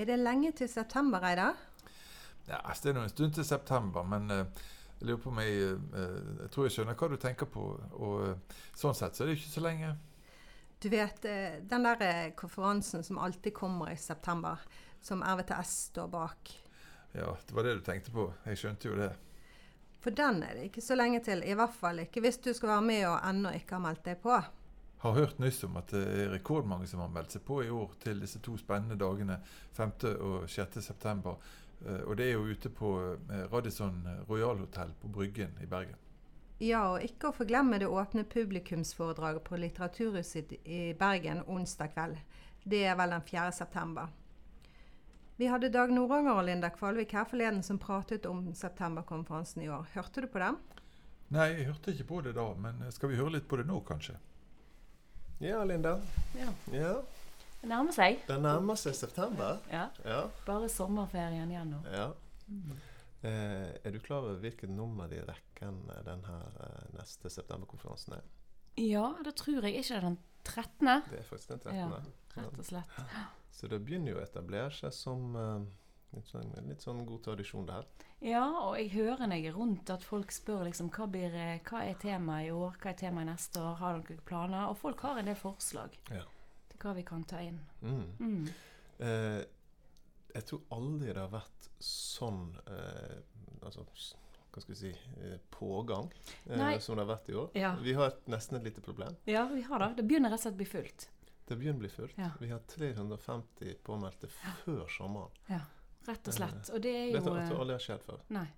Er det lenge til september, Reidar? Ja, altså, det er nå en stund til september, men uh, jeg lurer på om jeg, eh, jeg tror jeg skjønner hva du tenker på. Og uh, sånn sett så er det ikke så lenge. Du vet, den der konferansen som alltid kommer i september, som RVTS står bak. Ja, det var det du tenkte på. Jeg skjønte jo det. For den er det ikke så lenge til. I hvert fall ikke hvis du skal være med og ennå ikke har meldt deg på. Har hørt nyss om at det er rekordmange som har meldt seg på i år til disse to spennende dagene 5. og 6. september. Eh, Og det er jo ute på eh, Radisson Royal Hotel på Bryggen i Bergen. Ja, og ikke å forglemme det åpne publikumsforedraget på Litteraturhuset i Bergen onsdag kveld. Det er vel den 4. september. Vi hadde Dag Noranger og Linda Kvalvik her forleden som pratet om septemberkonferansen i år. Hørte du på dem? Nei, jeg hørte ikke på det da, men skal vi høre litt på det nå, kanskje? Ja, Linda. Ja. Ja, Det nærmer seg. Det nærmer seg september. Ja. Ja. Bare sommerferien igjen nå. ja. Eh, er du klar over hvilket nummer i rekken denne eh, neste septemberkonferansen er? Ja, da tror jeg ikke det er den 13. Det er faktisk den 13. Ja, rett og slett. Så det begynner jo å etablere seg som eh, litt, sånn, litt sånn god tradisjon, det her. Ja, og jeg hører når jeg er rundt at folk spør liksom hva, blir, eh, hva er temaet i år, hva er temaet neste år, har dere planer? Og folk har en del forslag Ja. til hva vi kan ta inn. Mm. Mm. Eh, jeg tror aldri det har vært sånn eh, altså, hva skal vi si eh, pågang eh, som det har vært i år. Ja. Vi har et, nesten et lite problem. Ja, vi har det. Det begynner rett og slett å bli fullt. Det begynner å bli fullt. Ja. Vi har 350 påmeldte før sommeren. Rett og slett. Og det er jo Dette jo har eh, aldri skjedd før. Nei.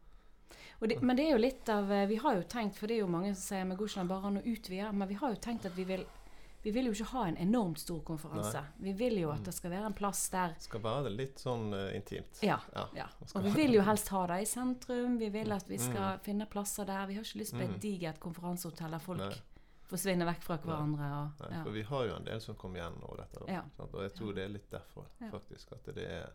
Det, men det er jo litt av eh, Vi har jo tenkt, for det er jo mange som sier men det bare an å utvide? Men vi har jo tenkt at vi vil vi vil jo ikke ha en enormt stor konferanse. Vi vil jo at det skal være en plass der Det skal være litt sånn uh, intimt. Ja. Ja, ja. Og vi vil jo helst ha det i sentrum. Vi vil at vi skal finne plasser der. Vi har ikke lyst på et Mm. digert konferansehotell der folk Nei. forsvinner vekk fra hverandre. Og, Nei, ja. For vi har jo en del som kommer igjen året dette, da. Og jeg tror det er litt derfor, faktisk. At det er,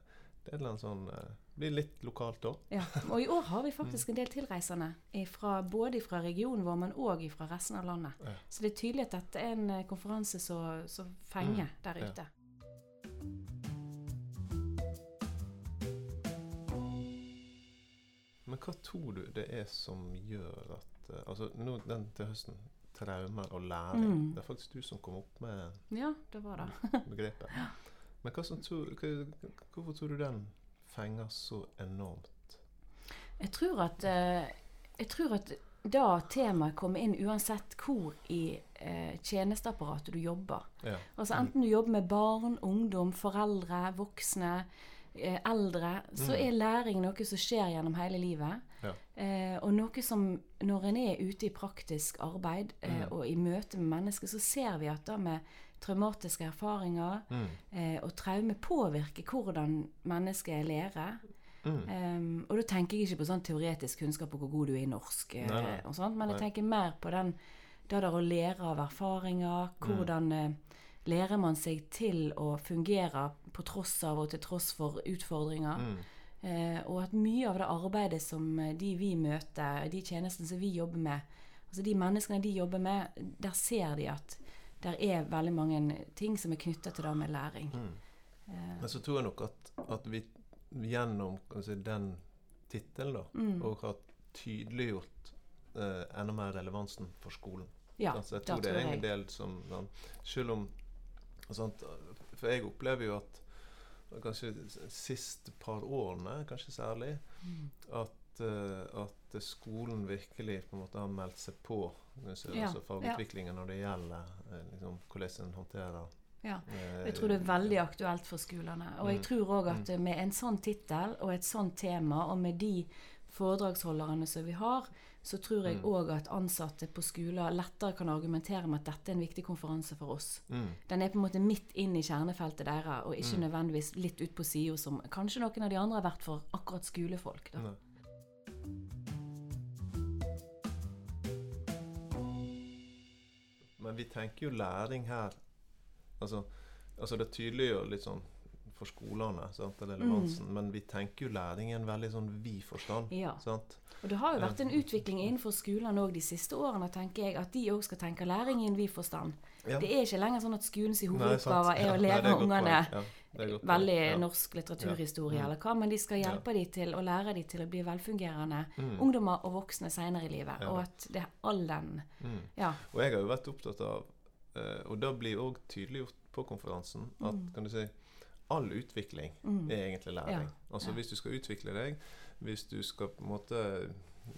det er en sånn eh, blir litt lokalt da. Ja. Og i år har vi faktisk en del tilreisende. Ifra, både fra regionen vår, men òg fra resten av landet. Ja. Så det er tydelig at dette er en eh, konferanse som fenger Mm. der Ja. ute. Men hva tror du det er som gjør at eh, Altså nå den til høsten traumer og læring. Mm. Det er faktisk du som kom opp med Ja, det var det. begrepet. Men tror, hva, hvorfor tror du den fenger så enormt? Jeg tror at, eh, jeg tror at da temaet kommer inn uansett hvor i eh, tjenesteapparatet du jobber. Ja. Altså Enten du jobber med barn, ungdom, foreldre, voksne, eldre, så Mm. er læring noe som skjer gjennom hele livet. Ja. Eh, og noe som når en er ute i praktisk arbeid eh, Mm. og i møte med mennesker, så ser vi at det med traumatiske erfaringer Mm. eh, og traume påvirker hvordan mennesket lærer. Mm. Um, og da tenker jeg ikke på sånn teoretisk kunnskap på hvor god du er i norsk, eh, Nei, nei. og sånt, men jeg tenker mer på den det der å lære av erfaringer. Hvordan eh, lærer man seg til å fungere på tross av og til tross for utfordringer. Mm. Eh, og at mye av det arbeidet som eh, de vi møter, de tjenestene som vi jobber med, altså de menneskene de jobber med, der ser de at der er veldig mange ting som er knytta til det med læring. Mm. Eh, Men så tror jeg nok at, at vi gjennom altså, den tittelen da, Mm. og har tydeliggjort eh, enda mer relevansen for skolen. ja, Altså, jeg det tror det er en del som sånn, Selv om For jeg opplever jo at kanskje de siste par årene, kanskje særlig, Mm. at, uh, at skolen virkelig på en måte har meldt seg på altså, Ja, altså fagutviklingen når det gjelder eh, liksom, hvordan en håndterer Ja. eh, Jeg tror det er veldig aktuelt for skolene. Og jeg Mm. tror òg at eh, med en sånn tittel og et sånt tema, og med de foredragsholderne som vi har, så tror jeg Mm. at ansatte på skoler lettere kan argumentere med at dette er en viktig konferanse for oss. mm, Den er på en måte midt inn i kjernefeltet deres, og ikke Mm. nødvendigvis litt ut på sida, som kanskje noen av de andre har vært for akkurat skolefolk. Da. Men vi tenker jo læring her Altså, altså det tydeliggjør litt sånn for skolene, sant, relevansen. Men vi tenker jo læring i en veldig sånn vid forstand. Ja. Sant? Og det har jo vært en utvikling innenfor skolene òg de siste årene, tenker jeg, at de òg skal tenke læring i en vid forstand. Ja. Det er ikke lenger sånn at skolens hovedoppgave er Ja, å lære ungene. Ja, veldig Ja. norsk litteraturhistorie Ja. Mm. eller hva, men de skal hjelpe dem til å lære dem til å bli velfungerende Mm. ungdommer og voksne senere i livet. Ja. Og at det er all den Mm. Ja. Og jeg har jo vært opptatt av eh, Og det blir òg tydeliggjort på konferansen at Mm. kan du si, all utvikling Mm. er egentlig læring. Ja, Altså ja. Hvis du skal utvikle deg, hvis du skal på en måte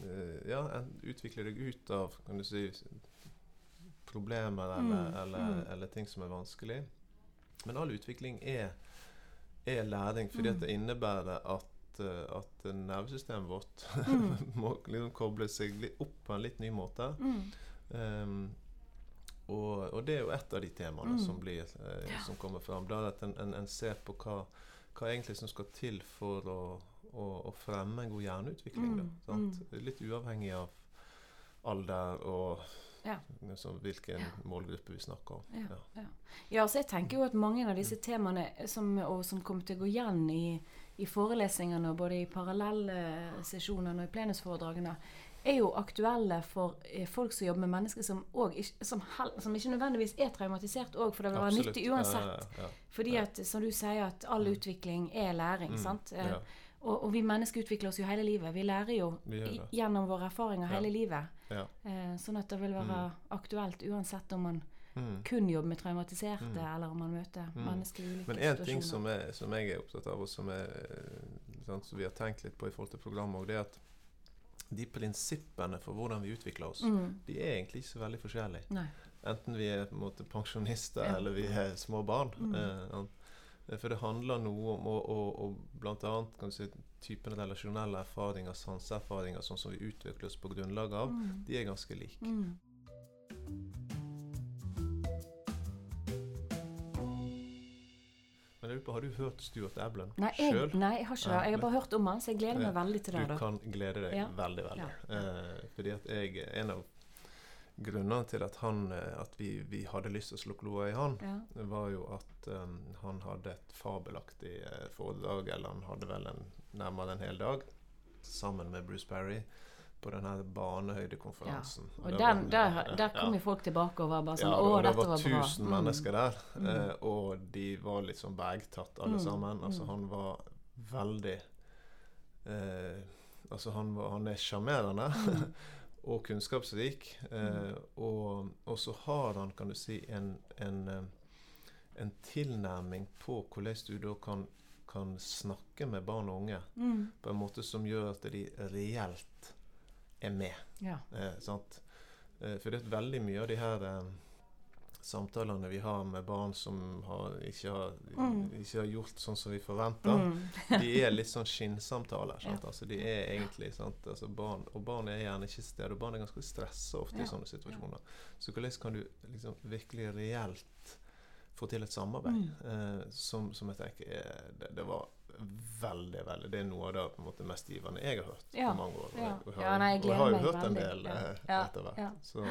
eh, Ja, utvikle deg ut av kan du si, problemer eller, Mm, eller, mm. eller ting som er vanskelig. Men all utvikling er, er læring, fordi Mm. det innebærer at, eh, at nervesystemet vårt Mm. må liksom koble seg opp på en litt ny måte. Mm. Um, og, og det er jo et av de temaene Mm. som, blir, eh, som kommer fram. Da at en, en, en ser på hva, hva egentlig som skal til for å, å, å fremme en god hjerneutvikling. Da, Mm. Litt uavhengig av alder og Ja. liksom, hvilken målgruppe vi snakker om. Ja, Ja. ja. ja, så jeg tenker jo at mange av disse temaene som, som kommer til å gå igjen i, i forelesningene, både i parallellsesjonene og i plenusforedragene, er jo aktuelle for eh, folk som jobber med mennesker som, ikke, som, som ikke nødvendigvis er traumatisert òg, for det vil være nyttig uansett. Ja, ja, ja. Fordi at, som du sier, at all utvikling er læring. Mm, sant? Eh. Og, og vi mennesker utvikler oss jo hele livet. Vi lærer jo Vi gjennom våre erfaringer hele livet. Eh, sånn at det vil være aktuelt uansett om man Mm. kun jobber med traumatiserte, Mm. eller om man møter Mm. mennesker i ulike situasjoner. Men én ting som, er, som jeg er opptatt av, og som, er, eh, sant, som vi har tenkt litt på i forhold til programmet, det er at de prinsippene for hvordan vi utvikler oss, mm. de er egentlig ikke så veldig forskjellige. Nei. Enten vi er på en måte pensjonister Ja. eller vi er små barn. Mm. Eh. Eh, for det handler noe om og, og, og du si, typen relasjonelle erfaringer, sanseerfaringer, sånn som vi utvikler oss på grunnlag av, Mm. de er ganske like. Men jeg lurer på, har du hørt Stuart Ablen sjøl? nei, jeg har ikke det. Jeg har bare hørt om han, så jeg gleder meg veldig til det. Du da. kan glede deg Ja. veldig, veldig. Ja. Eh, fordi at jeg En av grunnene til at, han, eh, at vi, vi hadde lyst til å slå kloa i han, Ja. var jo at um, han hadde et fabelaktig eh, foredrag, eller han hadde vel en, nærmere en hel dag, sammen med Bruce Perry på den her Ja. Og den, var- der, der kom jo folk tilbake og var bare sånn Ja, Å, det dette var var bra. 1000 Mm. mennesker der, Mm. eh, og de var litt sånn bergtatt alle Mm, sammen. Altså, mm. han var veldig eh, Altså, han, var, han er sjarmerende Mm. og kunnskapsrik. Eh, og, og så har han, kan du si, en, en, eh, en tilnærming på hvordan du da kan, kan snakke med barn og unge Mm. på en måte som gjør at de reelt er med. Ja. Eh? Eh, for det er veldig mye av de her eh, samtalene vi har med barn som har, ikke, har, Mm. ikke har gjort sånn som vi forventer, Mm. de er litt sånn skinnsamtaler. Ja. Altså, de er egentlig? Altså, barn, Og barn er gjerne ikke til stede. Og barn er ganske stressa ofte Ja. i sånne situasjoner. Så hvordan kan du liksom virkelig reelt få til et samarbeid Mm. eh, som, som jeg tenker er, det, det var veldig, veldig Det er noe av det på en måte mest givende jeg har hørt Ja. på mange år. Og jeg, og jeg har, nei, jeg og jeg har jo hørt en del eh, etter hvert. Så,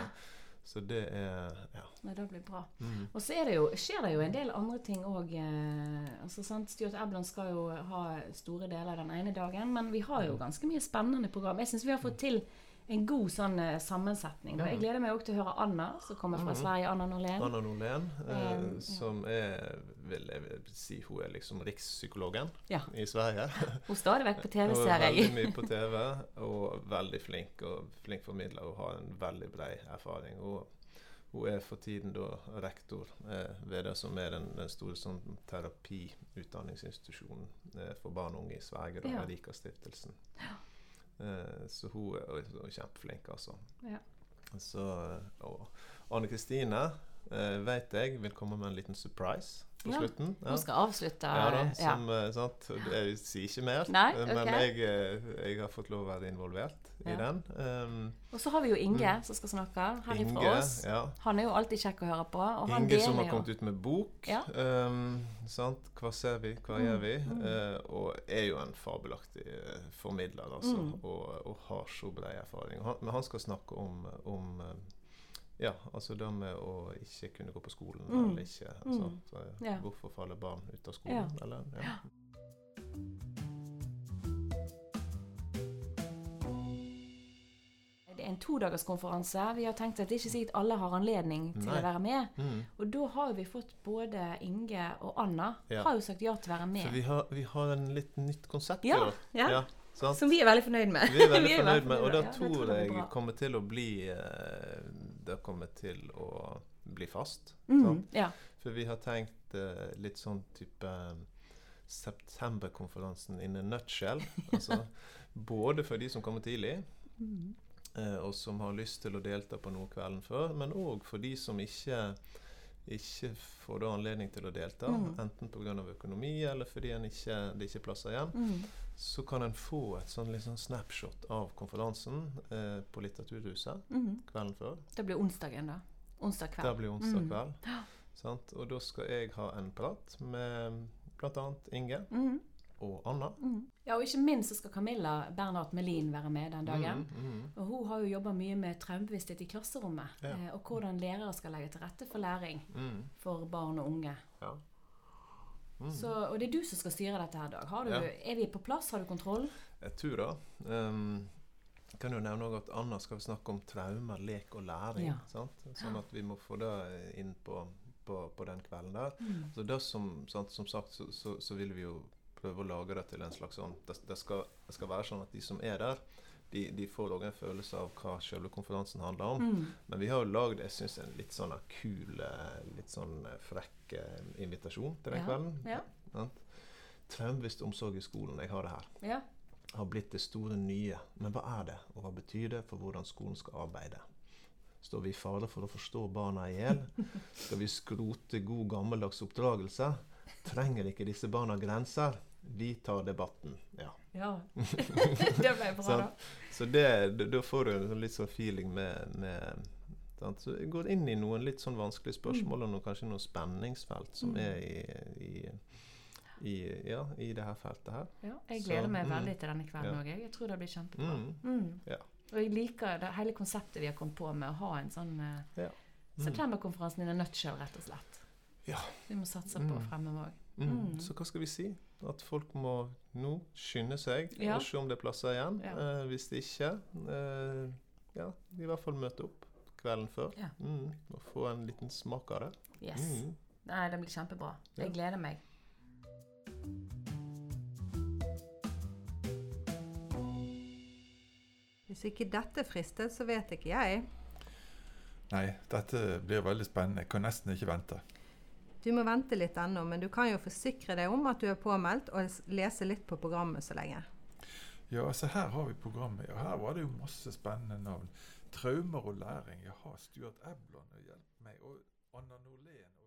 så det er Ja. Nei, det blir bra. Mm. Og så det jo, skjer det jo en del andre ting òg. Eh, altså. Stuart Ebland skal jo ha store deler den ene dagen, men vi har jo Mm. ganske mye spennende program. Jeg syns vi har fått til en god sånn eh, sammensetning. Ja. Jeg gleder meg òg til å høre Anna, som kommer fra Mhm. Sverige. Anna Norlén. Anna Norlén, eh, Um, som er vil jeg si hun er liksom rikspsykologen Ja. i Sverige. Hun er stadig vekk på TV, ser er veldig mye på TV, og veldig flink og flink formidler Hun har en veldig bred erfaring. Og hun er for tiden da rektor eh, ved det som er den, den store sånn, terapiutdanningsinstitusjonen eh, for barn og unge i Sverige, da, Ja. Erika-stiftelsen. Eh, så hun er, kjempeflink, altså. Ja. Så, og Anne Kristine eh, vet jeg vil komme med en liten surprise på Ja, slutten. Hun skal avslutte. Ja da, som, ja. sant? Jeg sier ikke mer, Nei, okay. men jeg, eh, jeg har fått lov å være involvert i den. Um, Og så har vi jo Inge som skal snakke her ifra Mm. Oss. ja. Han er jo alltid kjekk å høre på. Inge som har kommet ut med bok. Ja. Um, sant? Hva ser vi, hva Mm, gjør vi? mm. Eh, og er jo en fabelaktig eh, formidler, altså. Mm. Og, og har så bred erfaring. Han, men han skal snakke om, om, eh, Ja, altså det med å ikke kunne gå på skolen Mm. eller ikke. Mm. Så, Ja. Hvorfor faller barn ut av skolen? Eller, ja. Det er en todagerskonferanse. Vi har tenkt at det er ikke sikkert alle har anledning til Nei. å være med. Mm. Og da har vi fått både Inge og Anna Ja. har jo sagt ja til å være med. med. vi har, vi har en litt nytt konsept i Ja, år. ja. sant? Som vi er veldig fornøyd med. Vi er veldig veldig fornøyd med, og da Ja, tror det jeg kommer til å bli eh, Det kommer til å bli fast. Mm, ja. For vi har tenkt uh, litt sånn type eh, Septemberkonferansen in a nutshell. Altså, både for de som kommer tidlig, Mm. eh, og som har lyst til å delta på noe kvelden før, men òg for de som ikke ikke får anledning til å delta, Mm. enten pga. økonomi eller fordi ikke, det ikke er plasser igjen, Mm. Så kan en få et sånn sånn snapshot av konferansen eh, på Litteraturhuset Mm. kvelden før. Det blir onsdagen, da. Onsdag Det blir onsdag Mm. kveld. Sant? Og da skal jeg ha en prat med bl.a. Inge Mm. og Anna. Mm. Ja, og ikke minst så skal Camilla Bernhard Melin være med den dagen. Mm, mm. Og hun har jo jobba mye med traumebevissthet i klasserommet. Ja. Eh, og hvordan lærere skal legge til rette for læring for barn og unge. ja. Mm. Så, og det er du som skal styre dette her, Dag. Har du, Ja. Er vi på plass? Har du kontroll? Jeg tror da. Um, jeg kan jo nevne at Anna skal snakke om traumer, lek og læring. Ja. Sant? Sånn at vi må få det inn på, på, på den kvelden der. Mm. Så det som, sant, som sagt så, så, så vil vi jo prøve å lage det til en slags sånn Det, det, skal, det skal være sånn at de som er der, de, de får også en følelse av hva selve konferansen handler om. Mm. Men vi har jo lagd jeg synes, en litt sånn kul, eh, litt sånn eh, frekk eh, invitasjon til den Ja, kvelden. ja. Sant? Omsorg i skolen. Jeg har det her Ja. har blitt det store nye. Men hva er det, og hva betyr det for hvordan skolen skal arbeide? Står vi i fare for å forstå barna i hjel? Skal vi skrote god gammeldags oppdragelse? Trenger ikke disse barna grenser? Vi tar debatten. Ja. Ja. det ble bra, sånn. da. Så det, da- får du en sånn litt sånn feeling med, med sant? Så jeg går inn i noen litt sånn vanskelige spørsmål og noen, kanskje noen spenningsfelt som Mm. er i, i, i, ja, i det her feltet her. Ja, jeg Så, gleder meg mm. veldig til denne kvelden Ja. òg. Jeg. jeg tror det blir kjempebra. Mm. Mm. Ja. Og jeg liker det hele konseptet vi har kommet på med å ha en sånn uh, Ja. Mm. Septemberkonferansen i en nutshell, rett og slett. Ja. Vi må satse på Mm. fremover òg. Mm. Mm. Så hva skal vi si? At folk må nå skynde seg Ja. og se om det er plasser igjen. Ja. Eh, hvis det ikke, eh, ja, i hvert fall møte opp kvelden før. Ja. Mm. Og få en liten smak av det. Yes. Mm. Nei, det blir kjempebra. Jeg Ja. gleder meg. Hvis ikke dette frister, så vet ikke jeg. Nei, dette blir veldig spennende. Jeg kan nesten ikke vente. Du må vente litt ennå, men du kan jo forsikre deg om at du er påmeldt, og lese litt på programmet så lenge. Ja, altså her har vi programmet. Ja, her var det jo masse spennende navn. Traumer og læring. Jaha, Stuart Eblon hjelp meg. Og Anna Norlén.